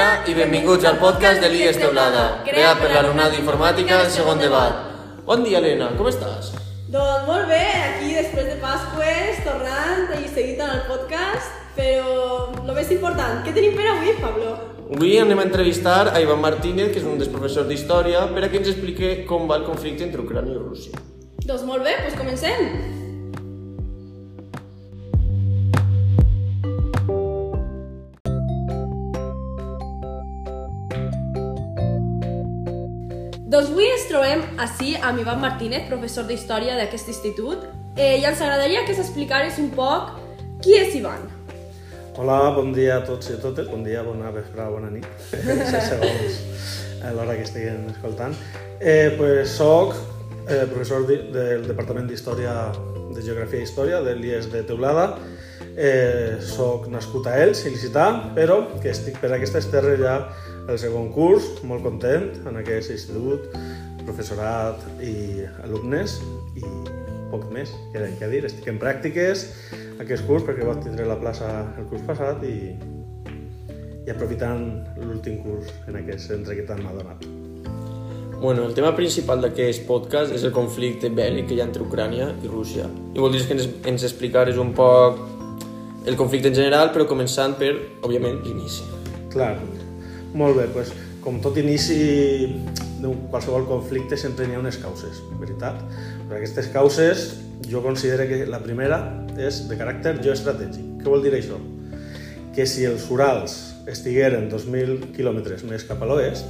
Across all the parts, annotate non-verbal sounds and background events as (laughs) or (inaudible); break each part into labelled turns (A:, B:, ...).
A: Hola i benvinguts al podcast de l'IES Teulada, creat per l'alumnat d'informàtica del segon debat. Bon dia, Helena, com estàs?
B: Doncs molt bé, aquí després de Pasques, tornant i seguint amb el podcast, però el més important, què tenim per avui, Pablo?
A: Avui anem a entrevistar a Ivan Martínez, que és un dels professors d'història, per a que ens explique com va el conflicte entre Ucrània i Rússia.
B: Doncs molt bé, doncs comencem. Doncs avui ens trobem així amb Ivan Martínez, professor d'Història d'aquest institut, eh, i ens agradaria que s'explicares un poc qui és Ivan.
C: Hola, bon dia a tots i a totes, bon dia, bona vesprada, bona nit, (laughs) segons l'hora que estiguin escoltant. Eh, pues, soc eh, professor de, del Departament d'Història, de Geografia i Història de l'IES de Teulada. Eh, soc nascut a Elx, il·licità, però que estic per aquestes terres ja el segon curs, molt content en aquest institut, professorat i alumnes i poc més, que que dir. Estic en pràctiques aquest curs perquè vaig tindre la plaça el curs passat i, i aprofitant l'últim curs en aquest centre que tant m'ha donat.
A: Bueno, el tema principal d'aquest podcast és el conflicte bèl·lic que hi ha entre Ucrània i Rússia. I voldries que ens, ens explicares un poc el conflicte en general, però començant per, òbviament, l'inici.
C: Clar, molt bé, doncs, com tot inici de qualsevol conflicte sempre n'hi ha unes causes, veritat? Però aquestes causes jo considero que la primera és de caràcter geoestratègic. Què vol dir això? Que si els Urals estigueren 2.000 quilòmetres més cap a l'oest,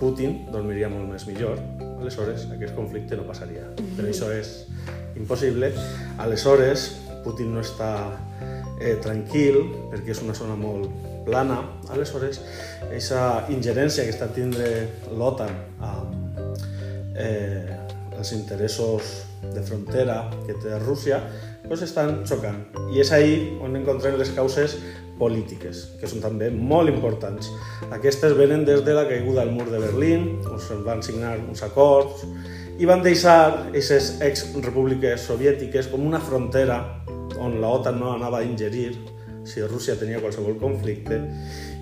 C: Putin dormiria molt més millor, aleshores aquest conflicte no passaria. Però això és impossible. Aleshores, Putin no està eh, tranquil perquè és una zona molt plana. Aleshores, aquesta ingerència que està tindre l'OTAN amb eh, els interessos de frontera que té Rússia, doncs estan xocant. I és ahí on encontrem les causes polítiques, que són també molt importants. Aquestes venen des de la caiguda del mur de Berlín, on se'n van signar uns acords, i van deixar aquestes ex-repúbliques soviètiques com una frontera on la OTAN no anava a ingerir si Rússia tenia qualsevol conflicte,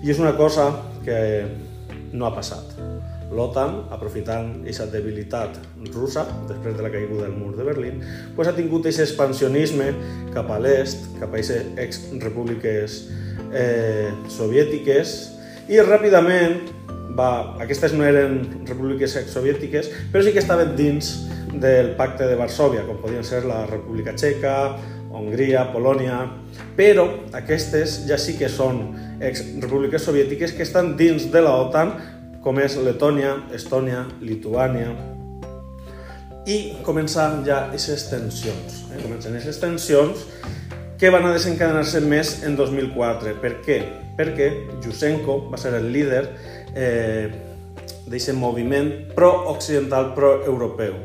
C: i és una cosa que no ha passat. L'OTAN, aprofitant aquesta debilitat russa, després de la caiguda del mur de Berlín, pues ha tingut aquest expansionisme cap a l'est, cap a aquestes ex-repúbliques eh, soviètiques, i ràpidament va, aquestes no eren repúbliques ex-soviètiques, però sí que estaven dins del pacte de Varsovia, com podien ser la República Txeca, Hongria, Polònia, però aquestes ja sí que són ex-repúbliques soviètiques que estan dins de la OTAN, com és Letònia, Estònia, Lituània, i comencen ja aquestes tensions. Eh? Comencen aquestes tensions que van a desencadenar-se més en 2004. Per què? Perquè Yushchenko va ser el líder eh, d'aquest moviment pro-occidental, pro-europeu.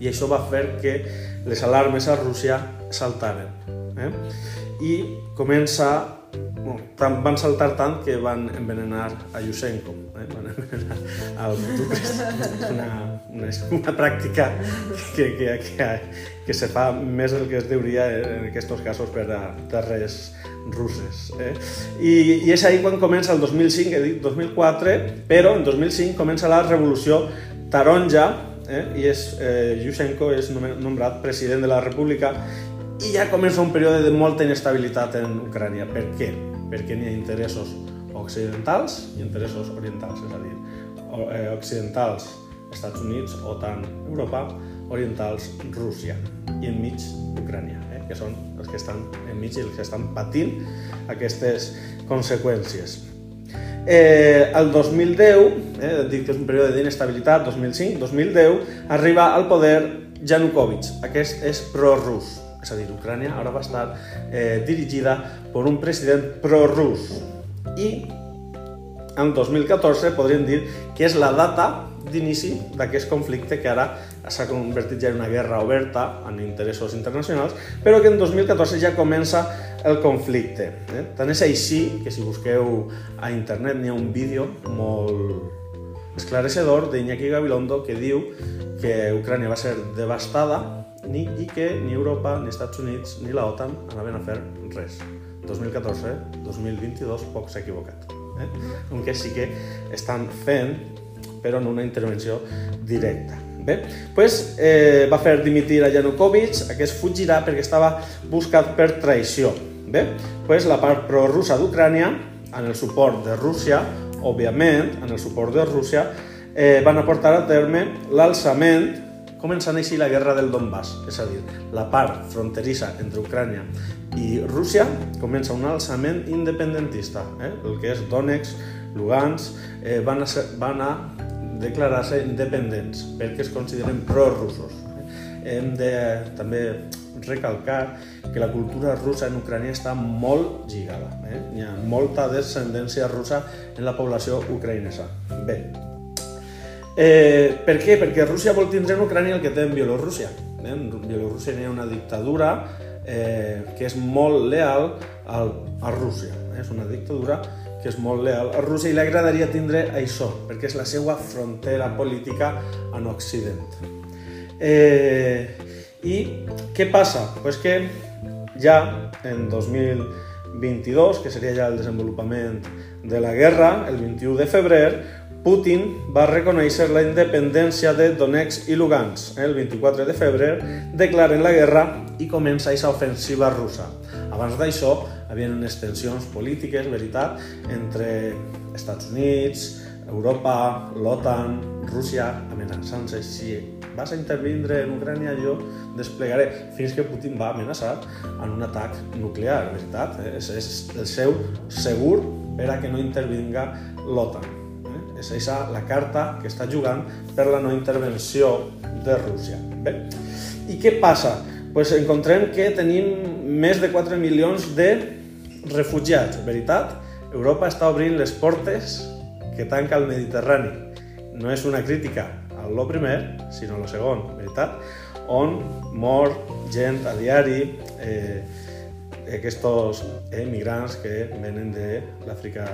C: I això va fer que les alarmes a Rússia saltaren. Eh? I comença... Bueno, van saltar tant que van envenenar a Yushchenko. Eh? Van envenenar al (laughs) una, una, una pràctica que, que, que, que se fa més del que es deuria en aquests casos per a terres russes. Eh? I, I és ahí quan comença el 2005, he dit 2004, però en 2005 comença la revolució taronja eh? i és, eh, Yushchenko és nombrat president de la república i ja comença un període de molta inestabilitat en Ucrània. Per què? Perquè n'hi ha interessos occidentals i interessos orientals, és a dir, eh, occidentals Estats Units, OTAN, Europa, orientals Rússia i enmig Ucrània, eh? que són els que estan enmig i els que estan patint aquestes conseqüències. Eh, el 2010, eh, dic que és un període d'inestabilitat, 2005, 2010, arriba al poder Yanukovych. Aquest és pro-rus, és a dir, Ucrània ara va estar eh, dirigida per un president pro-rus. I en 2014 podríem dir que és la data d'inici d'aquest conflicte que ara s'ha convertit ja en una guerra oberta en interessos internacionals, però que en 2014 ja comença el conflicte. Eh? Tant és així que si busqueu a internet n'hi ha un vídeo molt esclarecedor d'Iñaki Gabilondo que diu que Ucrània va ser devastada ni, i que ni Europa, ni Estats Units, ni la OTAN anaven a fer res. 2014, 2022, poc s'ha equivocat. eh? aunque sí que estan fent, però no una intervenció directa. Bé, pues, eh, va fer dimitir a Yanukovych, aquest fugirà perquè estava buscat per traïció. Bé, pues, la part pro-russa d'Ucrània, en el suport de Rússia, òbviament, en el suport de Rússia, eh, van aportar a terme l'alçament començant així la guerra del Donbass, és a dir, la part fronterissa entre Ucrània i Rússia comença un alçament independentista, eh? el que és Donetsk, Lugansk, eh, van, a ser, van a declarar-se independents perquè es consideren prorussos. Hem de també recalcar que la cultura russa en Ucrània està molt lligada. Eh? Hi ha molta descendència russa en la població ucraïnesa. Bé, Eh, per què? Perquè Rússia vol tindre en Ucrània el que té en Bielorússia. Eh? En Bielorússia hi ha una dictadura eh, que és molt leal al, a Rússia. Eh? És una dictadura que és molt leal a Rússia i li agradaria tindre això, perquè és la seva frontera política en Occident. Eh, I què passa? Pues que ja en 2022, que seria ja el desenvolupament de la guerra, el 21 de febrer, Putin va reconèixer la independència de Donetsk i Lugansk. El 24 de febrer declaren la guerra i comença aquesta ofensiva russa. Abans d'això, havia unes tensions polítiques, veritat, entre Estats Units, Europa, l'OTAN, Rússia, amenaçant-se si vas a intervindre en Ucrània jo desplegaré, fins que Putin va amenaçar en un atac nuclear, veritat? És, és el seu segur per a que no intervinga l'OTAN és aquesta la carta que està jugant per la no intervenció de Rússia. Bé, i què passa? Pues encontrem que tenim més de 4 milions de refugiats, veritat? Europa està obrint les portes que tanca el Mediterrani. No és una crítica a lo primer, sinó a lo segon, veritat? On mor gent a diari, eh, aquests eh, migrants que venen de l'Àfrica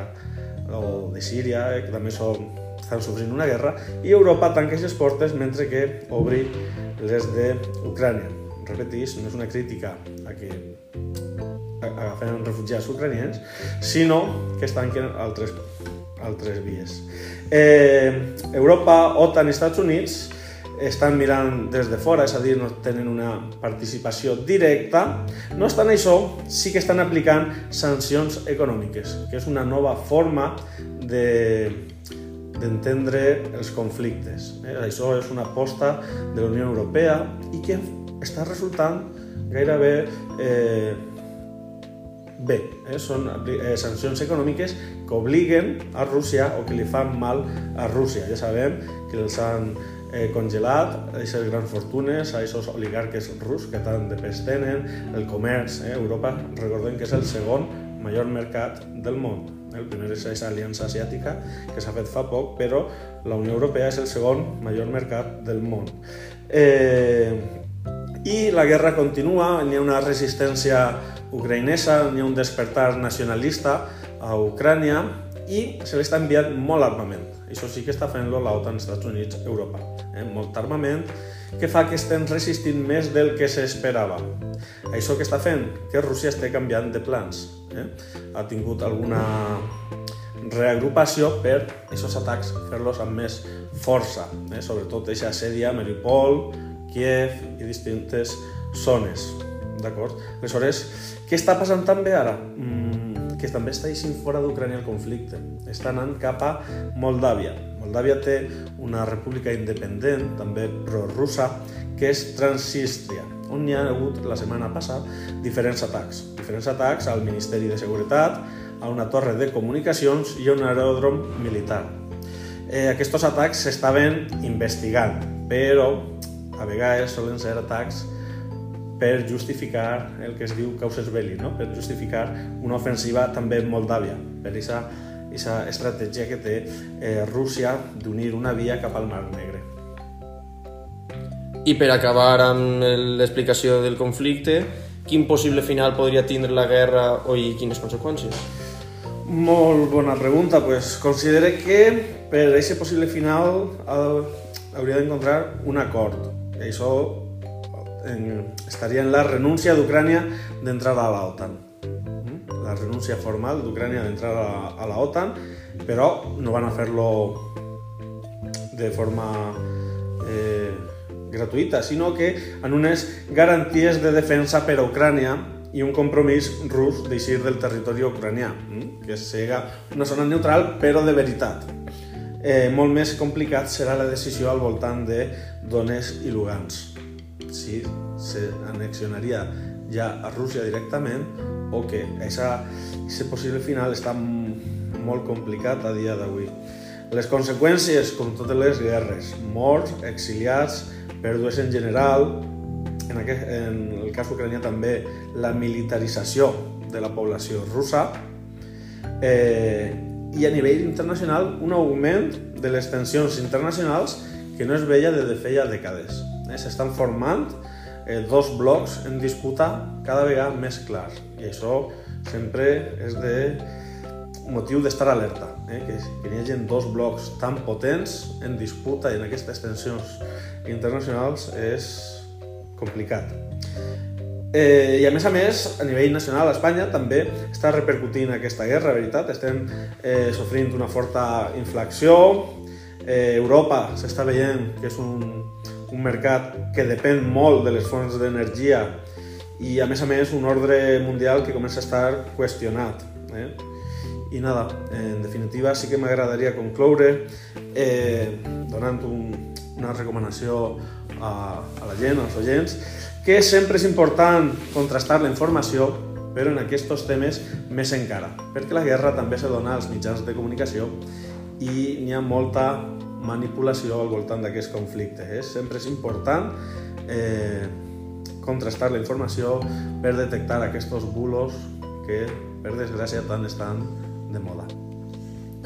C: o de Síria, eh, que també són, estan sofrint una guerra, i Europa tanca les portes mentre que obri les d'Ucrània. Repetís, no és una crítica a que agafen refugiats ucranians, sinó que es tanquen altres, altres vies. Eh, Europa, OTAN i Estats Units estan mirant des de fora, és a dir, no tenen una participació directa, no estan això, sí que estan aplicant sancions econòmiques, que és una nova forma de d'entendre els conflictes. Eh? Això és una aposta de la Unió Europea i que està resultant gairebé eh, bé. Eh? Són eh, sancions econòmiques que obliguen a Rússia o que li fan mal a Rússia. Ja sabem que els han eh, congelat aquestes grans fortunes, a aquests oligarques rus que tant de pes tenen, el comerç. Eh? Europa, recordem que és el segon major mercat del món. El primer és aquesta aliança asiàtica que s'ha fet fa poc, però la Unió Europea és el segon major mercat del món. Eh, I la guerra continua, hi ha una resistència ucraïnesa, hi ha un despertar nacionalista a Ucrània i se li està enviant molt armament. Això sí que està fent-lo l'OTAN, Estats Units, Europa. Eh? Molt armament que fa que estem resistint més del que s'esperava. Això que està fent? Que Rússia esté canviant de plans. Eh? Ha tingut alguna reagrupació per aquests atacs fer-los amb més força, eh? sobretot aquesta assèdia a Mariupol, Kiev i distintes zones. D'acord? Aleshores, què està passant també ara? Mm, que també està eixint fora d'Ucrània el conflicte. Està anant cap a Moldàvia. Moldàvia té una república independent, també pro-russa, que és Transnistria, on hi ha hagut la setmana passada diferents atacs. Diferents atacs al Ministeri de Seguretat, a una torre de comunicacions i a un aeròdrom militar. Eh, aquests atacs s'estaven investigant, però a vegades solen ser atacs per justificar el que es diu causes belli, no? per justificar una ofensiva també en Moldàvia, per aquesta estratègia que té eh, Rússia d'unir una via cap al Mar Negre.
A: I per acabar amb l'explicació del conflicte, quin possible final podria tindre la guerra o i quines conseqüències?
C: Molt bona pregunta. Pues, considere que per a aquest possible final eh, hauria d'encontrar un acord. I això en, estaria en la renúncia d'Ucrània d'entrar a l'OTAN. Mm? La renúncia formal d'Ucrània d'entrar a, a la OTAN, però no van a fer-lo de forma eh, gratuïta, sinó que en unes garanties de defensa per a Ucrània i un compromís rus d'eixir del territori ucranià, mm? que siga una zona neutral però de veritat. Eh, molt més complicat serà la decisió al voltant de Donetsk i Lugansk. Si s'anexionaria ja a Rússia directament o que aquest possible final està molt complicat a dia d'avui. Les conseqüències, com totes les guerres, morts, exiliats, pèrdues en general, en, aquest, en el cas ucranià també la militarització de la població russa eh, i a nivell internacional un augment de les tensions internacionals que no es veia des de feia dècades. Eh, S'estan formant eh, dos blocs en disputa cada vegada més clars i això sempre és de motiu d'estar alerta, eh? que, que hi hagi dos blocs tan potents en disputa i en aquestes tensions internacionals és complicat. Eh, I a més a més, a nivell nacional, a Espanya també està repercutint aquesta guerra, veritat? Estem eh, sofrint una forta inflació, eh, Europa s'està veient que és un, un mercat que depèn molt de les fonts d'energia i a més a més un ordre mundial que comença a estar qüestionat. Eh? I nada, en definitiva sí que m'agradaria concloure eh, donant un, una recomanació a, a la gent, als oients, que sempre és important contrastar la informació, però en aquests temes més encara, perquè la guerra també se dona als mitjans de comunicació i n'hi ha molta manipulació al voltant d'aquest conflicte. Eh? Sempre és important eh, contrastar la informació per detectar aquests bulos que, per desgràcia, tant estan de moda.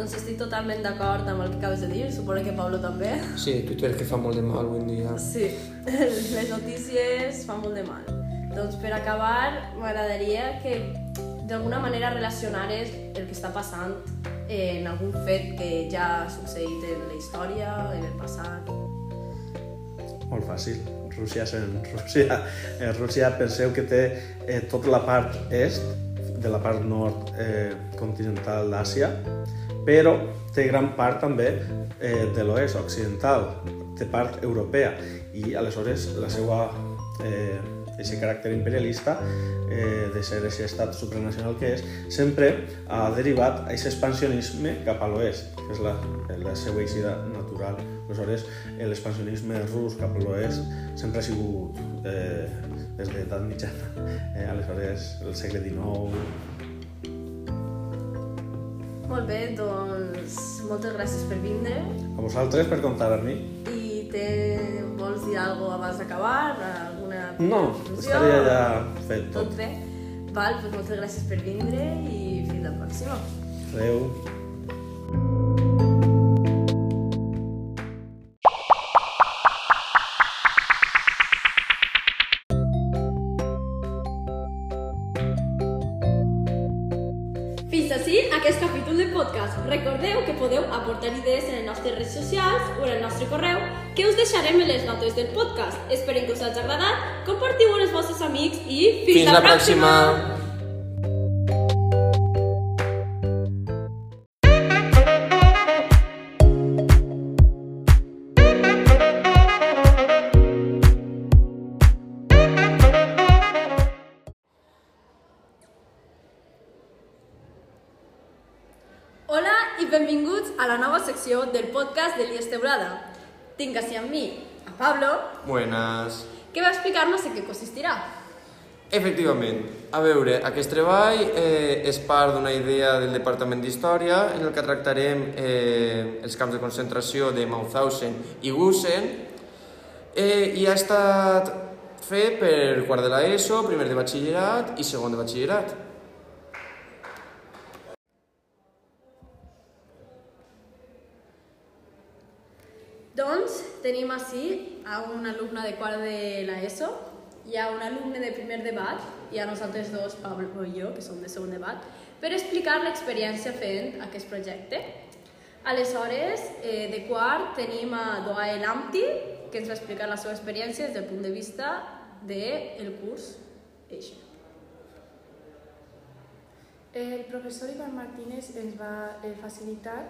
B: Doncs estic totalment d'acord amb el que acabes de dir, suposo que Pablo també.
A: Sí, Twitter que fa molt de mal avui en dia.
B: Sí, (laughs) les notícies fan molt de mal. Doncs per acabar, m'agradaria que d'alguna manera relacionares el que està passant en algun fet que ja ha succeït en la història, en el passat.
C: Molt fàcil. Rússia, (laughs) Rússia, en Rússia penseu que té eh, tota la part est de la part nord eh, continental d'Àsia, però té gran part també eh, de l'oest occidental, té part europea i aleshores la seva eh, aquest caràcter imperialista eh, de ser aquest estat supranacional que és, sempre ha derivat a aquest expansionisme cap a l'oest, que és la, la seva eixida natural. Aleshores, l'expansionisme rus cap a l'oest sempre ha sigut eh, des de l'edat mitjana, eh, aleshores el segle XIX,
B: molt bé, doncs moltes gràcies per vindre.
C: A vosaltres per comptar amb mi.
B: I te vols dir alguna abans d'acabar? Alguna
C: No,
B: conclusió?
C: estaria ja fet tot.
B: Tot bé? Val, doncs moltes gràcies per vindre i fins la pròxima.
C: Adéu.
B: Fins aquest capítol de podcast. Recordeu que podeu aportar idees en les nostres redes socials o en el nostre correu que us deixarem en les notes del podcast. Esperem que us hagi agradat, compartiu amb els vostres amics i fins,
A: Fins la pròxima!
B: Hola i benvinguts a la nova secció del podcast de l'Ies Teulada. Tinc així amb mi a Pablo,
A: Buenas.
B: que va explicar-nos en què consistirà.
A: Efectivament. A veure, aquest treball eh, és part d'una idea del Departament d'Història en el que tractarem eh, els camps de concentració de Mauthausen i Gusen eh, i ha estat fet per quart de l'ESO, primer de batxillerat i segon de batxillerat.
B: Doncs tenim així a un alumne de quart de l'ESO, hi ha un alumne de primer debat i a nosaltres dos, Pablo i jo, que som de segon debat, per explicar l'experiència fent aquest projecte. Aleshores, eh, de quart tenim a Doae Lampti, que ens va explicar la seva experiència des del punt de vista del curs eixe.
D: El professor Ivan Martínez ens va eh, facilitar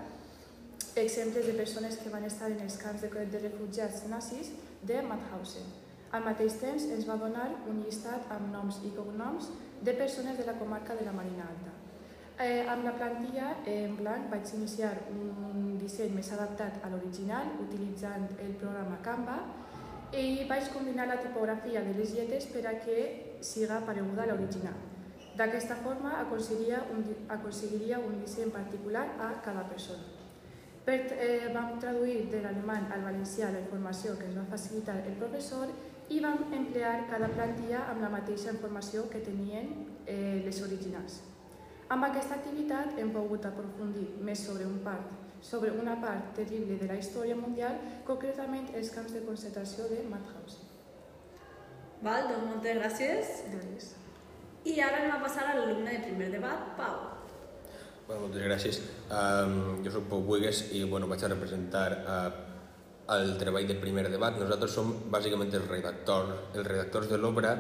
D: exemples de persones que van estar en els camps de, de refugiats nazis de Mauthausen. Al mateix temps ens va donar un llistat amb noms i cognoms de persones de la comarca de la Marina Alta. Eh, amb la plantilla eh, en blanc vaig iniciar un disseny més adaptat a l'original utilitzant el programa Canva i vaig combinar la tipografia de les lletres per a que siga pareguda a l'original. D'aquesta forma aconseguiria un, aconseguiria un disseny particular a cada persona. Per, eh, vam traduir de l'alemany al valencià la informació que ens va facilitar el professor i vam emplear cada plantilla amb la mateixa informació que tenien eh, les originals. Amb aquesta activitat hem pogut aprofundir més sobre, un part, sobre una part terrible de la història mundial, concretament els camps de concentració de Mauthausen.
B: Val, doncs moltes gràcies.
D: Gràcies.
B: I ara anem a passar a l'alumne de primer debat, Pau.
E: Bueno, moltes gràcies. Um, jo soc Pau Buigues i bueno, vaig a representar uh, el treball de primer debat. Nosaltres som bàsicament els redactors, els redactors de l'obra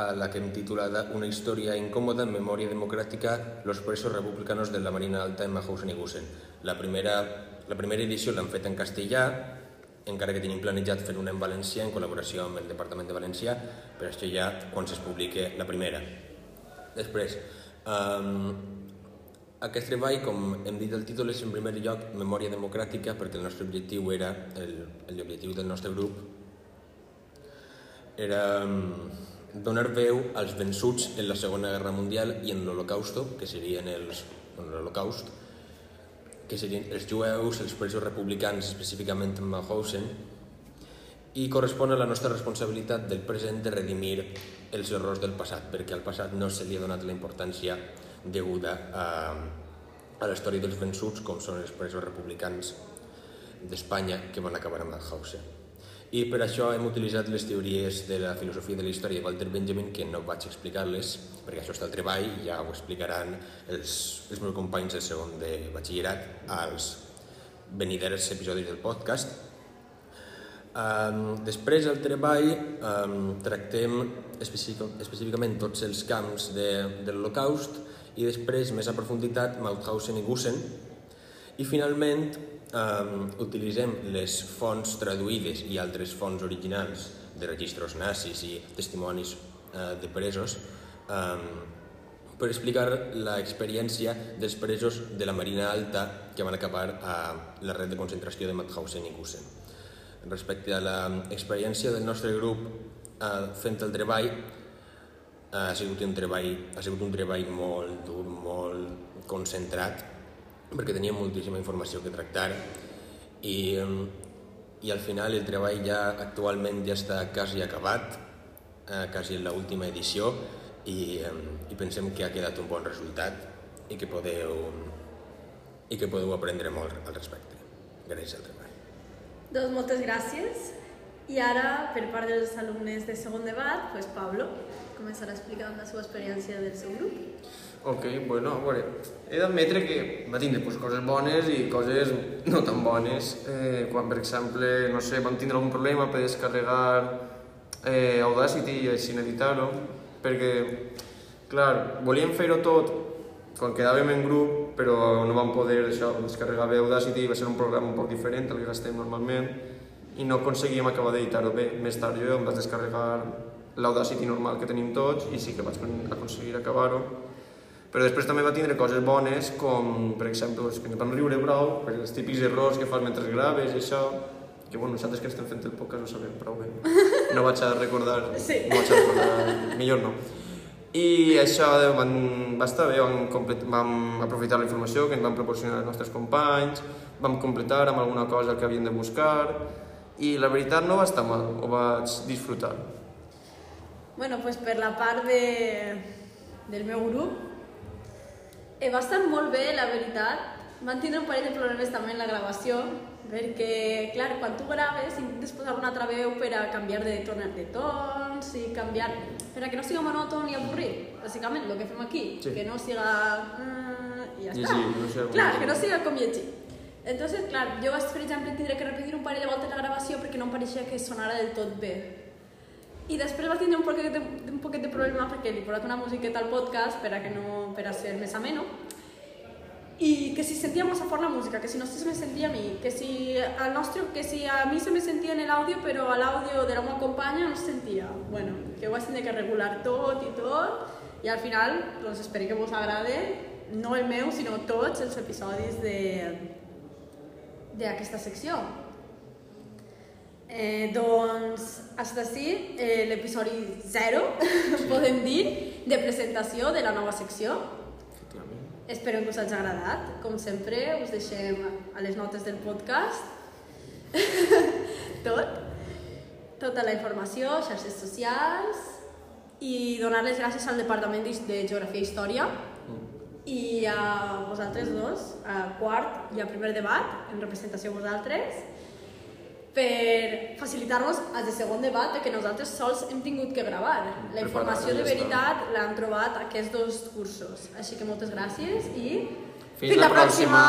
E: a la que hem titulada Una història incòmoda en memòria democràtica, los presos republicanos de la Marina Alta en Mahausen i Gusen. La primera, la primera edició l'han fet en castellà, encara que tenim planejat fer una en valencià en col·laboració amb el Departament de Valencià, però això ja quan es publiqui la primera. Després, um, aquest treball, com hem dit el títol, és en primer lloc memòria democràtica perquè el nostre objectiu era, l'objectiu del nostre grup era donar veu als vençuts en la Segona Guerra Mundial i en l'Holocausto, que serien els, en l'Holocaust, que serien els jueus, els presos republicans, específicament en Mauthausen, i correspon a la nostra responsabilitat del present de redimir els errors del passat, perquè al passat no se li ha donat la importància deguda a, a la història dels vençuts, com són els presos republicans d'Espanya que van acabar a Mauthausen. I per això hem utilitzat les teories de la filosofia de la història de Walter Benjamin, que no vaig explicar-les, perquè això està al treball ja ho explicaran els, els meus companys del segon de batxillerat als veniders episodis del podcast. Um, després del treball um, tractem específic, específicament tots els camps de, de l'Holocaust i després, més a profunditat, Mauthausen i Gusen. I finalment um, utilitzem les fonts traduïdes i altres fonts originals de registros nazis i testimonis uh, de presos um, per explicar l'experiència dels presos de la Marina Alta que van acabar a la red de concentració de Mauthausen i Gusen. Respecte a l'experiència del nostre grup uh, fent el treball, ha sigut un treball, ha sigut un treball molt dur, molt concentrat, perquè tenia moltíssima informació que tractar i, i al final el treball ja actualment ja està quasi acabat, eh, quasi en l'última edició i, i pensem que ha quedat un bon resultat i que podeu, i que podeu aprendre molt al respecte. Gràcies al treball.
B: Doncs moltes gràcies. I ara, per part dels alumnes de segon debat, pues Pablo començarà explicant la seva experiència del seu grup.
A: Ok, bueno, a veure, he d'admetre que va tindre pues, coses bones i coses no tan bones. Eh, quan, per exemple, no sé, vam tindre algun problema per descarregar eh, Audacity i així editar-ho, perquè, clar, volíem fer-ho tot quan quedàvem en grup, però no vam poder això, descarregar Audacity, va ser un programa un poc diferent al que gastem normalment, i no aconseguíem acabar d'editar-ho bé. Més tard jo em vaig descarregar l'Audacity normal que tenim tots i sí que vaig aconseguir acabar-ho. Però després també va tindre coses bones, com per exemple és que ens vam riure prou per els típics errors que fas mentre graves i això, que bueno, nosaltres que estem fent el podcast ho sabem prou bé. No vaig a recordar, (laughs)
B: Sí.
A: no vaig a recordar, millor no. I això van, va estar bé, vam, complet, vam aprofitar la informació que ens van proporcionar els nostres companys, vam completar amb alguna cosa que havien de buscar, i la veritat no va estar mal, ho vaig disfrutar.
B: Bueno, pues per la part de, del meu grup, eh, va estar molt bé, la veritat. Van tindre un parell de problemes també en la gravació, perquè, clar, quan tu graves intentes posar una altra veu per a canviar de, ton, de tons i canviar... per a que no siga monòton i avorrit, bàsicament, el que fem aquí,
A: Sí.
B: que no siga... Uh, i ja
A: Llegir,
B: està.
A: no com
B: clar, que no siga com llegir. Entonces, clar, jo vaig, per exemple, tindre que repetir un parell de voltes la gravació perquè no em pareixia que sonara del tot bé. I després vaig tindre un poquet de, un poquet de problema perquè li he posat una musiqueta al podcast per a, que no, per a ser més ameno. I que si sentia massa fort la música, que si no se me sentia a mi, que si, al nostre, que si a mi se me sentia en l'àudio però a l'àudio de la meva companya no es sentia. Bueno, que ho vaig tenir que regular tot i tot i al final doncs espero que vos agrade no el meu sinó tots els episodis de d'aquesta secció. Eh, doncs, hasta així, eh, l'episodi 0, podem dir, de presentació de la nova secció.
A: Efectivament.
B: Espero que us hagi agradat. Com sempre, us deixem a les notes del podcast (laughs) tot, tota la informació, xarxes socials i donar les gràcies al Departament de de Geografia i Història i a vosaltres dos, a quart i a primer debat, en representació a vosaltres, per facilitar-nos el de segon debat perquè nosaltres sols hem tingut que gravar. La informació de veritat l'han trobat aquests dos cursos. Així que moltes gràcies i
A: Fins la pròxima!